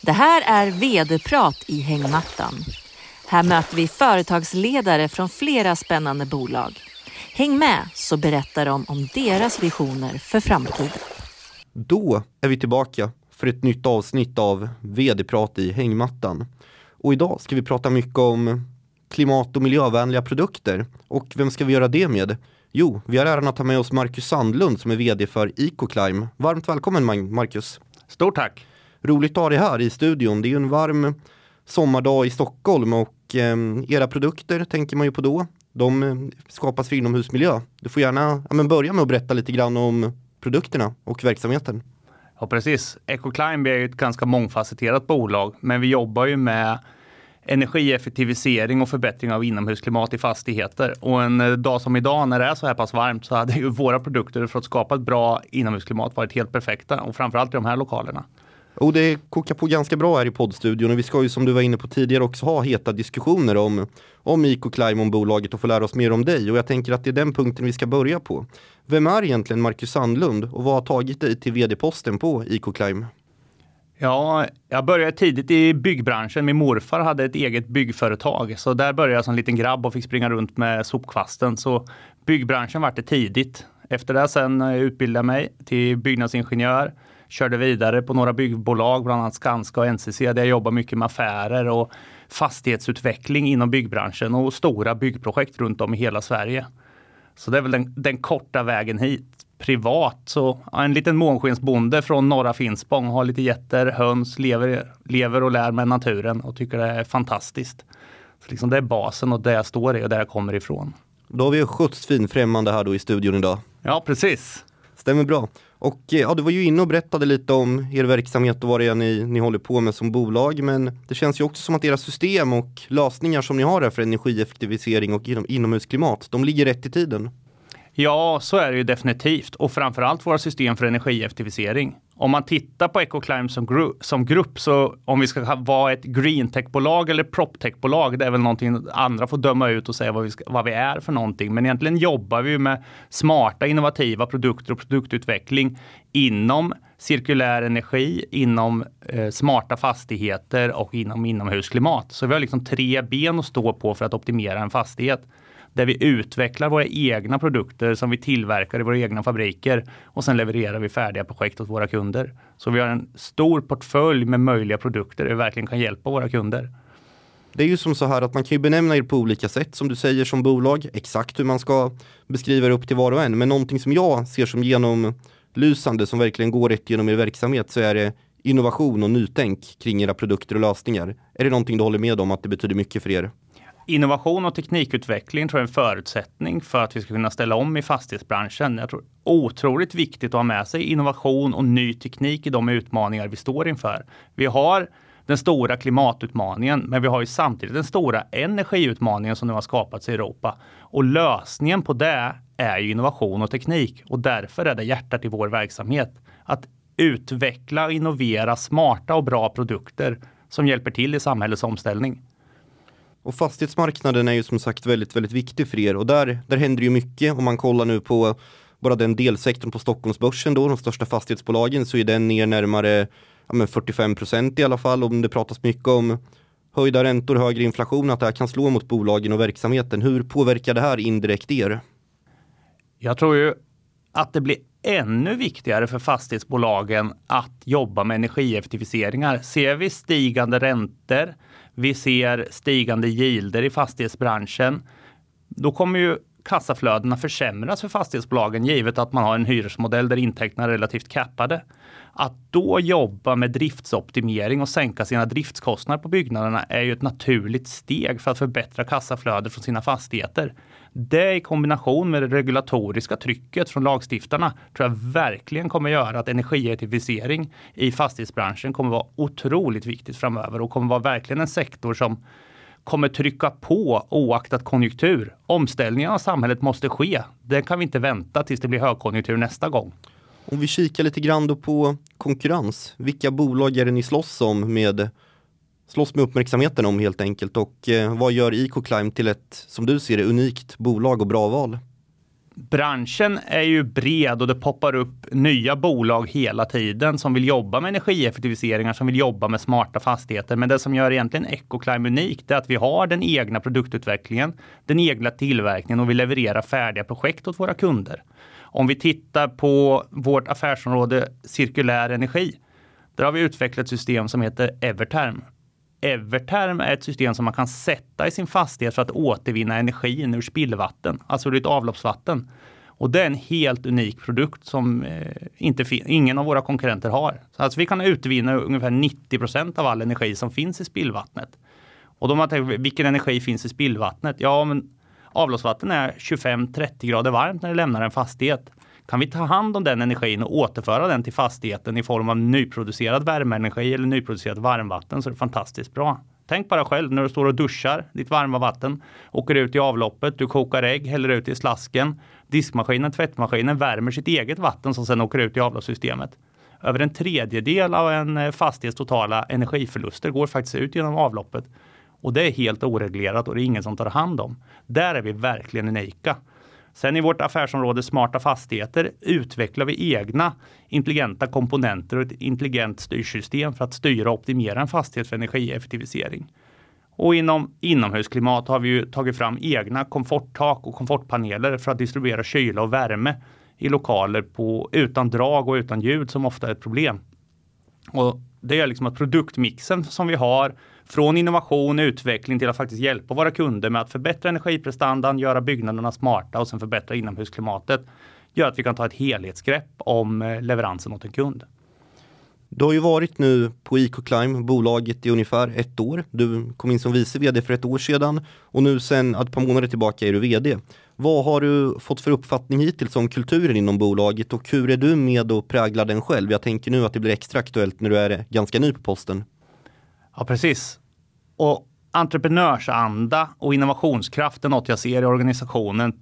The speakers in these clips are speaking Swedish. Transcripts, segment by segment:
Det här är vd-prat i hängmattan. Här möter vi företagsledare från flera spännande bolag. Häng med så berättar de om deras visioner för framtiden. Då är vi tillbaka för ett nytt avsnitt av vd-prat i hängmattan. Och idag ska vi prata mycket om klimat och miljövänliga produkter. Och vem ska vi göra det med? Jo, vi har äran att ta med oss Marcus Sandlund som är vd för Ecoclime. Varmt välkommen Marcus! Stort tack! Roligt att ha dig här i studion. Det är ju en varm sommardag i Stockholm och eh, era produkter tänker man ju på då. De eh, skapas för inomhusmiljö. Du får gärna ja, men börja med att berätta lite grann om produkterna och verksamheten. Ja precis. Ecoclimb är ju ett ganska mångfacetterat bolag, men vi jobbar ju med energieffektivisering och förbättring av inomhusklimat i fastigheter. Och en eh, dag som idag när det är så här pass varmt så hade ju våra produkter för att skapa ett bra inomhusklimat varit helt perfekta och framförallt i de här lokalerna. Och det kokar på ganska bra här i poddstudion och vi ska ju som du var inne på tidigare också ha heta diskussioner om, om Ecoclime, Climon bolaget och få lära oss mer om dig. Och jag tänker att det är den punkten vi ska börja på. Vem är egentligen Marcus Sandlund och vad har tagit dig till vd-posten på Ecoclime? Ja, jag började tidigt i byggbranschen. Min morfar hade ett eget byggföretag, så där började jag som liten grabb och fick springa runt med sopkvasten. Så byggbranschen var det tidigt. Efter det sen eh, utbildade jag mig till byggnadsingenjör. Körde vidare på några byggbolag, bland annat Skanska och NCC, där jag jobbar mycket med affärer och fastighetsutveckling inom byggbranschen och stora byggprojekt runt om i hela Sverige. Så det är väl den, den korta vägen hit privat. Så en liten månskensbonde från norra Finspång har lite getter, höns, lever, lever och lär med naturen och tycker det är fantastiskt. Så liksom det är basen och det jag står i och där jag kommer ifrån. Då har vi skjutsfin främmande här då i studion idag. Ja, precis. Stämmer bra. Och eh, ja, du var ju inne och berättade lite om er verksamhet och vad det är ni, ni håller på med som bolag. Men det känns ju också som att era system och lösningar som ni har här för energieffektivisering och inom, inomhusklimat, de ligger rätt i tiden. Ja, så är det ju definitivt och framförallt våra system för energieffektivisering. Om man tittar på Ecoclime som, gru som grupp, så om vi ska vara ett greentech-bolag eller proptech-bolag, det är väl någonting andra får döma ut och säga vad vi, ska, vad vi är för någonting. Men egentligen jobbar vi med smarta innovativa produkter och produktutveckling inom cirkulär energi, inom eh, smarta fastigheter och inom inomhusklimat. Så vi har liksom tre ben att stå på för att optimera en fastighet där vi utvecklar våra egna produkter som vi tillverkar i våra egna fabriker och sen levererar vi färdiga projekt åt våra kunder. Så vi har en stor portfölj med möjliga produkter där vi verkligen kan hjälpa våra kunder. Det är ju som så här att man kan ju benämna er på olika sätt som du säger som bolag, exakt hur man ska beskriva det upp till var och en. Men någonting som jag ser som genomlysande som verkligen går rätt genom er verksamhet så är det innovation och nytänk kring era produkter och lösningar. Är det någonting du håller med om att det betyder mycket för er? Innovation och teknikutveckling tror jag är en förutsättning för att vi ska kunna ställa om i fastighetsbranschen. Jag tror otroligt viktigt att ha med sig innovation och ny teknik i de utmaningar vi står inför. Vi har den stora klimatutmaningen, men vi har ju samtidigt den stora energiutmaningen som nu har skapats i Europa. Och lösningen på det är ju innovation och teknik och därför är det hjärtat i vår verksamhet. Att utveckla och innovera smarta och bra produkter som hjälper till i samhällets omställning. Och fastighetsmarknaden är ju som sagt väldigt, väldigt viktig för er och där, där händer ju mycket om man kollar nu på bara den delsektorn på Stockholmsbörsen då, de största fastighetsbolagen, så är den ner närmare ja, 45 procent i alla fall. Om det pratas mycket om höjda räntor, högre inflation, att det här kan slå mot bolagen och verksamheten. Hur påverkar det här indirekt er? Jag tror ju att det blir ännu viktigare för fastighetsbolagen att jobba med energieffektiviseringar. Ser vi stigande räntor, vi ser stigande gilder i fastighetsbranschen. Då kommer ju kassaflödena försämras för fastighetsbolagen givet att man har en hyresmodell där intäkterna är relativt cappade. Att då jobba med driftsoptimering och sänka sina driftskostnader på byggnaderna är ju ett naturligt steg för att förbättra kassaflödet från sina fastigheter. Det i kombination med det regulatoriska trycket från lagstiftarna tror jag verkligen kommer göra att energieffektivisering i fastighetsbranschen kommer vara otroligt viktigt framöver och kommer vara verkligen en sektor som kommer trycka på oaktat konjunktur. Omställningen av samhället måste ske. Den kan vi inte vänta tills det blir högkonjunktur nästa gång. Om vi kikar lite grann då på konkurrens. Vilka bolag är det ni slåss om med slåss med uppmärksamheten om helt enkelt och eh, vad gör IcoClime till ett, som du ser det, unikt bolag och bra val? Branschen är ju bred och det poppar upp nya bolag hela tiden som vill jobba med energieffektiviseringar, som vill jobba med smarta fastigheter. Men det som gör egentligen Ecoclime unikt är att vi har den egna produktutvecklingen, den egna tillverkningen och vi levererar färdiga projekt åt våra kunder. Om vi tittar på vårt affärsområde cirkulär energi, där har vi utvecklat ett system som heter Everterm. Everterm är ett system som man kan sätta i sin fastighet för att återvinna energin ur spillvatten, alltså ur ditt avloppsvatten. Och det är en helt unik produkt som eh, inte ingen av våra konkurrenter har. Så alltså vi kan utvinna ungefär 90 procent av all energi som finns i spillvattnet. Och då man tänker, vilken energi finns i spillvattnet? Ja, men avloppsvatten är 25-30 grader varmt när det lämnar en fastighet. Kan vi ta hand om den energin och återföra den till fastigheten i form av nyproducerad värmeenergi eller nyproducerat varmvatten så är det fantastiskt bra. Tänk bara själv när du står och duschar, ditt varma vatten åker ut i avloppet, du kokar ägg, häller ut i slasken. Diskmaskinen, tvättmaskinen värmer sitt eget vatten som sedan åker ut i avloppssystemet. Över en tredjedel av en eh, fastighets totala energiförluster går faktiskt ut genom avloppet. Och det är helt oreglerat och det är ingen som tar hand om. Där är vi verkligen unika. Sen i vårt affärsområde smarta fastigheter utvecklar vi egna intelligenta komponenter och ett intelligent styrsystem för att styra och optimera en fastighet för energieffektivisering. Och inom inomhusklimat har vi ju tagit fram egna komforttak och komfortpaneler för att distribuera kyla och värme i lokaler på, utan drag och utan ljud som ofta är ett problem. Och det är liksom att produktmixen som vi har från innovation och utveckling till att faktiskt hjälpa våra kunder med att förbättra energiprestandan, göra byggnaderna smarta och sen förbättra inomhusklimatet gör att vi kan ta ett helhetsgrepp om eh, leveransen åt en kund. Du har ju varit nu på Ecoclime, bolaget i ungefär ett år. Du kom in som vice vd för ett år sedan och nu sen ett par månader tillbaka är du vd. Vad har du fått för uppfattning hittills om kulturen inom bolaget och hur är du med och präglar den själv? Jag tänker nu att det blir extra aktuellt när du är ganska ny på posten. Ja, precis. Och entreprenörsanda och innovationskraft är något jag ser i organisationen.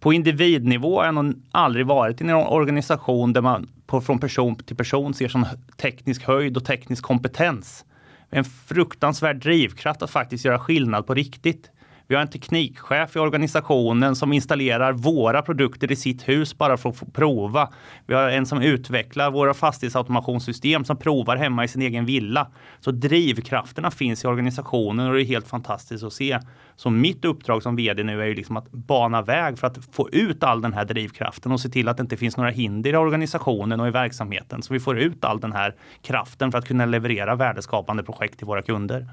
På individnivå har jag nog aldrig varit i en organisation där man på, från person till person ser sån teknisk höjd och teknisk kompetens. En fruktansvärd drivkraft att faktiskt göra skillnad på riktigt. Vi har en teknikchef i organisationen som installerar våra produkter i sitt hus bara för att få prova. Vi har en som utvecklar våra fastighetsautomationssystem som provar hemma i sin egen villa. Så drivkrafterna finns i organisationen och det är helt fantastiskt att se. Så mitt uppdrag som vd nu är ju liksom att bana väg för att få ut all den här drivkraften och se till att det inte finns några hinder i organisationen och i verksamheten. Så vi får ut all den här kraften för att kunna leverera värdeskapande projekt till våra kunder.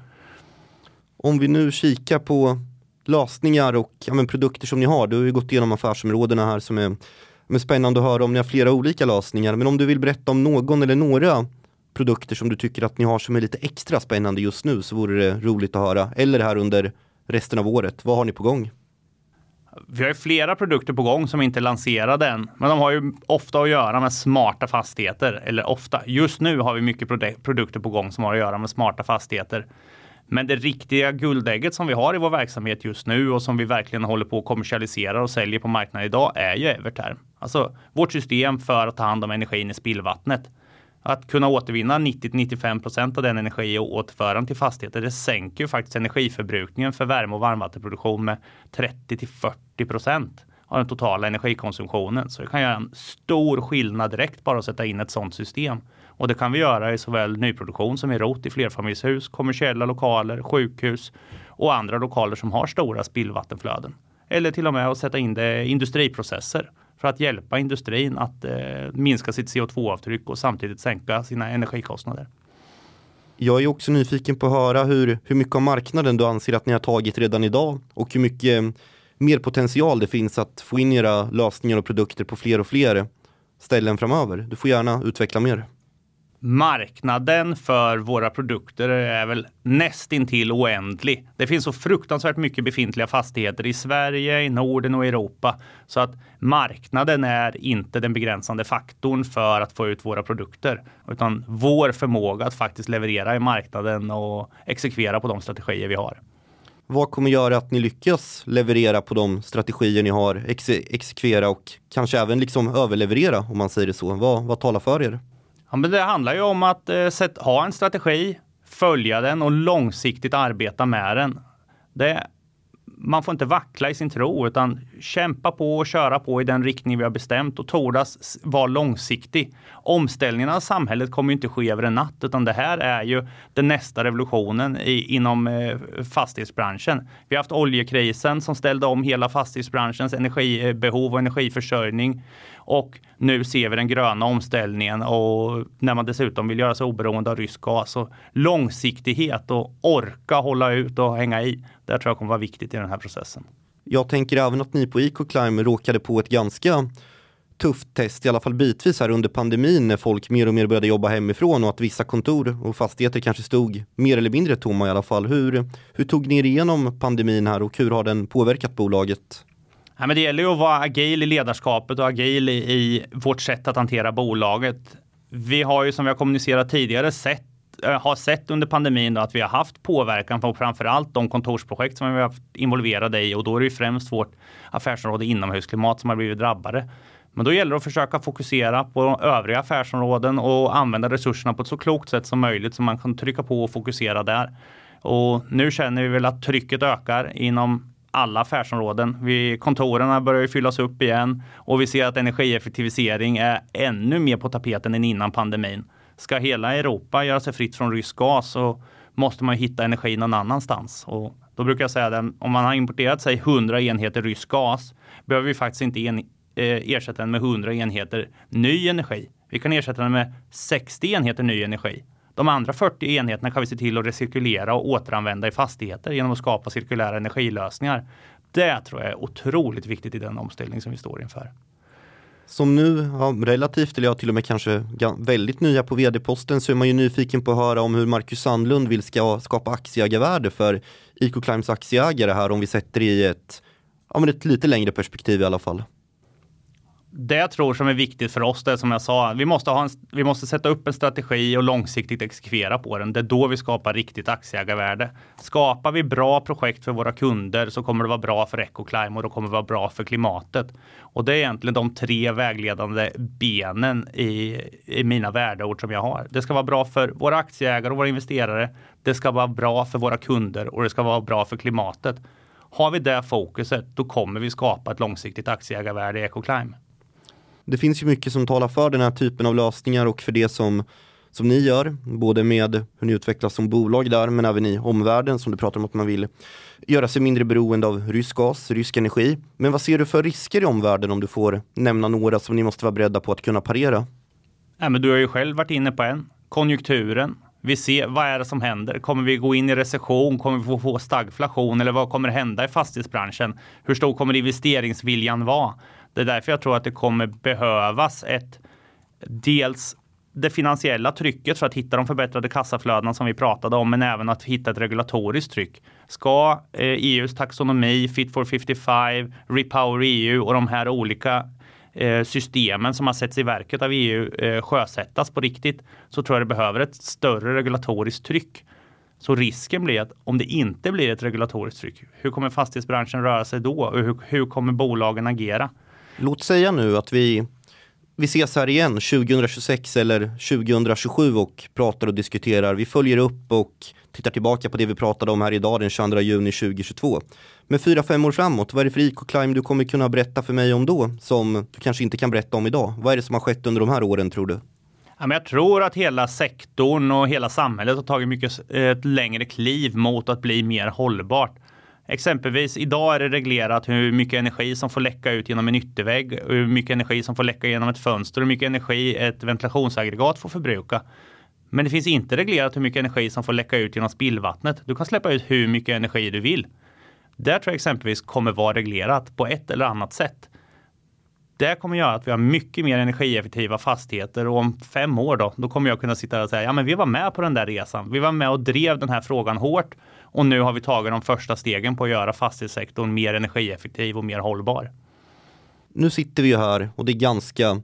Om vi nu kikar på lösningar och ja, men produkter som ni har. Du har ju gått igenom affärsområdena här som är, är spännande att höra om ni har flera olika lösningar. Men om du vill berätta om någon eller några produkter som du tycker att ni har som är lite extra spännande just nu så vore det roligt att höra. Eller här under resten av året. Vad har ni på gång? Vi har ju flera produkter på gång som inte är lanserade än, men de har ju ofta att göra med smarta fastigheter. Eller ofta, just nu har vi mycket produkter på gång som har att göra med smarta fastigheter. Men det riktiga guldägget som vi har i vår verksamhet just nu och som vi verkligen håller på att kommersialisera och säljer på marknaden idag är ju Everterm. Alltså vårt system för att ta hand om energin i spillvattnet. Att kunna återvinna 90-95% av den energi och återföra den till fastigheter, det sänker ju faktiskt energiförbrukningen för värme och varmvattenproduktion med 30 40% av den totala energikonsumtionen. Så det kan göra en stor skillnad direkt bara att sätta in ett sådant system. Och det kan vi göra i såväl nyproduktion som i rot i flerfamiljshus, kommersiella lokaler, sjukhus och andra lokaler som har stora spillvattenflöden. Eller till och med att sätta in det i industriprocesser för att hjälpa industrin att eh, minska sitt CO2-avtryck och samtidigt sänka sina energikostnader. Jag är också nyfiken på att höra hur, hur mycket av marknaden du anser att ni har tagit redan idag och hur mycket eh, mer potential det finns att få in era lösningar och produkter på fler och fler ställen framöver. Du får gärna utveckla mer marknaden för våra produkter är väl nästintill oändlig. Det finns så fruktansvärt mycket befintliga fastigheter i Sverige, i Norden och Europa så att marknaden är inte den begränsande faktorn för att få ut våra produkter, utan vår förmåga att faktiskt leverera i marknaden och exekvera på de strategier vi har. Vad kommer göra att ni lyckas leverera på de strategier ni har, ex exekvera och kanske även liksom överleverera om man säger det så? Vad, vad talar för er? Ja, men det handlar ju om att eh, set, ha en strategi, följa den och långsiktigt arbeta med den. Det, man får inte vackla i sin tro utan kämpa på och köra på i den riktning vi har bestämt och tordas vara långsiktig. Omställningen av samhället kommer inte ske över en natt, utan det här är ju den nästa revolutionen i, inom eh, fastighetsbranschen. Vi har haft oljekrisen som ställde om hela fastighetsbranschens energibehov eh, och energiförsörjning. Och nu ser vi den gröna omställningen och när man dessutom vill göra sig oberoende av rysk gas. Och långsiktighet och orka hålla ut och hänga i. Det tror jag kommer vara viktigt i den här processen. Jag tänker även att ni på EcoClime råkade på ett ganska tufft test, i alla fall bitvis här under pandemin när folk mer och mer började jobba hemifrån och att vissa kontor och fastigheter kanske stod mer eller mindre tomma i alla fall. Hur, hur tog ni er igenom pandemin här och hur har den påverkat bolaget? Ja, men det gäller ju att vara agil i ledarskapet och agil i, i vårt sätt att hantera bolaget. Vi har ju som vi har kommunicerat tidigare sett Eh, har sett under pandemin att vi har haft påverkan på framförallt de kontorsprojekt som vi har varit involverade i och då är det främst vårt affärsområde inomhusklimat som har blivit drabbade. Men då gäller det att försöka fokusera på övriga affärsområden och använda resurserna på ett så klokt sätt som möjligt så man kan trycka på och fokusera där. Och nu känner vi väl att trycket ökar inom alla affärsområden. Vi, kontoren börjar fyllas upp igen och vi ser att energieffektivisering är ännu mer på tapeten än innan pandemin. Ska hela Europa göra sig fritt från rysk gas så måste man hitta energi någon annanstans. Och då brukar jag säga att om man har importerat sig 100 enheter rysk gas behöver vi faktiskt inte en, eh, ersätta den med 100 enheter ny energi. Vi kan ersätta den med 60 enheter ny energi. De andra 40 enheterna kan vi se till att recirkulera och återanvända i fastigheter genom att skapa cirkulära energilösningar. Det tror jag är otroligt viktigt i den omställning som vi står inför. Som nu ja, relativt, eller ja, till och med kanske väldigt nya på vd-posten så är man ju nyfiken på att höra om hur Marcus Sandlund vill ska skapa aktieägarvärde för Ecoclimes aktieägare här om vi sätter det i ett, ja, men ett lite längre perspektiv i alla fall det jag tror som är viktigt för oss, det är som jag sa, vi måste, ha en, vi måste sätta upp en strategi och långsiktigt exekvera på den. Det är då vi skapar riktigt aktieägarvärde. Skapar vi bra projekt för våra kunder så kommer det vara bra för Ecoclime och då kommer det vara bra för klimatet. Och det är egentligen de tre vägledande benen i, i mina värdeord som jag har. Det ska vara bra för våra aktieägare och våra investerare. Det ska vara bra för våra kunder och det ska vara bra för klimatet. Har vi det fokuset, då kommer vi skapa ett långsiktigt aktieägarvärde i Ecoclime det finns ju mycket som talar för den här typen av lösningar och för det som, som ni gör, både med hur ni utvecklas som bolag där, men även i omvärlden som du pratar om att man vill göra sig mindre beroende av rysk gas, rysk energi. Men vad ser du för risker i omvärlden om du får nämna några som ni måste vara beredda på att kunna parera? Ja, men du har ju själv varit inne på en, konjunkturen. Vi ser vad är det som händer? Kommer vi gå in i recession? Kommer vi få stagflation eller vad kommer hända i fastighetsbranschen? Hur stor kommer investeringsviljan vara? Det är därför jag tror att det kommer behövas ett dels det finansiella trycket för att hitta de förbättrade kassaflödena som vi pratade om, men även att hitta ett regulatoriskt tryck. Ska eh, EUs taxonomi, Fit for 55, Repower EU och de här olika eh, systemen som har setts i verket av EU eh, sjösättas på riktigt så tror jag det behöver ett större regulatoriskt tryck. Så risken blir att om det inte blir ett regulatoriskt tryck, hur kommer fastighetsbranschen röra sig då och hur, hur kommer bolagen agera? Låt säga nu att vi, vi ses här igen 2026 eller 2027 och pratar och diskuterar. Vi följer upp och tittar tillbaka på det vi pratade om här idag den 22 juni 2022. Men fyra, fem år framåt, vad är det för IK Climb du kommer kunna berätta för mig om då som du kanske inte kan berätta om idag? Vad är det som har skett under de här åren tror du? jag tror att hela sektorn och hela samhället har tagit mycket eh, ett längre kliv mot att bli mer hållbart. Exempelvis idag är det reglerat hur mycket energi som får läcka ut genom en yttervägg, hur mycket energi som får läcka genom ett fönster och hur mycket energi ett ventilationsaggregat får förbruka. Men det finns inte reglerat hur mycket energi som får läcka ut genom spillvattnet. Du kan släppa ut hur mycket energi du vill. Där tror jag exempelvis kommer vara reglerat på ett eller annat sätt. Det kommer göra att vi har mycket mer energieffektiva fastigheter och om fem år då, då kommer jag kunna sitta och säga, ja men vi var med på den där resan. Vi var med och drev den här frågan hårt och nu har vi tagit de första stegen på att göra fastighetssektorn mer energieffektiv och mer hållbar. Nu sitter vi ju här och det är ganska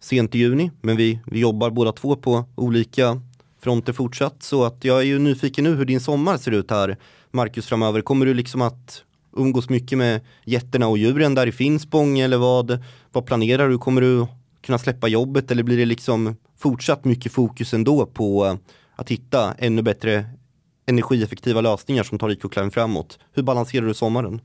sent i juni, men vi, vi jobbar båda två på olika fronter fortsatt. Så att jag är ju nyfiken nu hur din sommar ser ut här, Marcus, framöver. Kommer du liksom att umgås mycket med jätterna och djuren där i Finspång eller vad, vad planerar du? Kommer du kunna släppa jobbet eller blir det liksom fortsatt mycket fokus ändå på att hitta ännu bättre energieffektiva lösningar som tar EcoClime framåt. Hur balanserar du sommaren?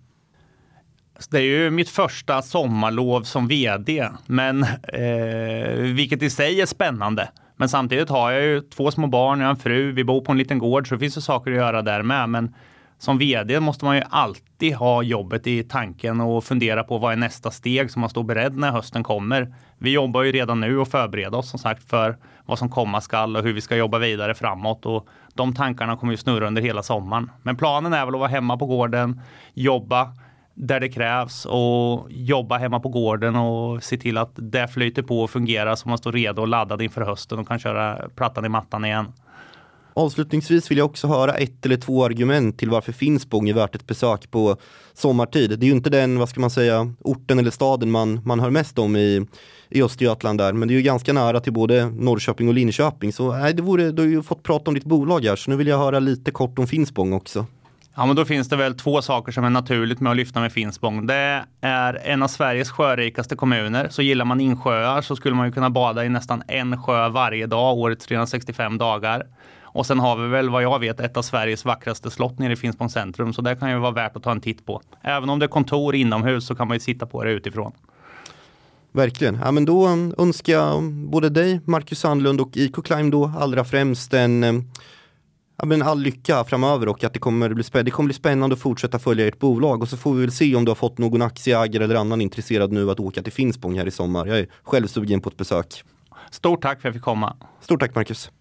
Alltså, det är ju mitt första sommarlov som vd, men, eh, vilket i sig är spännande. Men samtidigt har jag ju två små barn, jag har en fru, vi bor på en liten gård så det finns ju saker att göra där med. Men som vd måste man ju alltid ha jobbet i tanken och fundera på vad är nästa steg så man står beredd när hösten kommer. Vi jobbar ju redan nu och förbereder oss som sagt för vad som komma skall och hur vi ska jobba vidare framåt. Och de tankarna kommer ju snurra under hela sommaren. Men planen är väl att vara hemma på gården, jobba där det krävs och jobba hemma på gården och se till att det flyter på och fungerar så man står redo och laddad inför hösten och kan köra plattan i mattan igen. Avslutningsvis vill jag också höra ett eller två argument till varför Finspång är värt ett besök på sommartid. Det är ju inte den, vad ska man säga, orten eller staden man, man hör mest om i, i Östergötland där, men det är ju ganska nära till både Norrköping och Linköping. Så nej, det vore, du har ju fått prata om ditt bolag här, så nu vill jag höra lite kort om Finspång också. Ja, men då finns det väl två saker som är naturligt med att lyfta med Finspång. Det är en av Sveriges sjörikaste kommuner. Så gillar man insjöar så skulle man ju kunna bada i nästan en sjö varje dag, årets 365 dagar. Och sen har vi väl vad jag vet ett av Sveriges vackraste slott nere i Finspång centrum. Så det kan ju vara värt att ta en titt på. Även om det är kontor inomhus så kan man ju sitta på det utifrån. Verkligen. Ja, men då önskar jag både dig, Marcus Sandlund och IK Climb då allra främst en ja, men all lycka framöver och att det kommer, bli det kommer bli spännande att fortsätta följa ert bolag och så får vi väl se om du har fått någon aktieägare eller annan intresserad nu att åka till Finspång här i sommar. Jag är själv sugen på ett besök. Stort tack för att jag fick komma. Stort tack Marcus.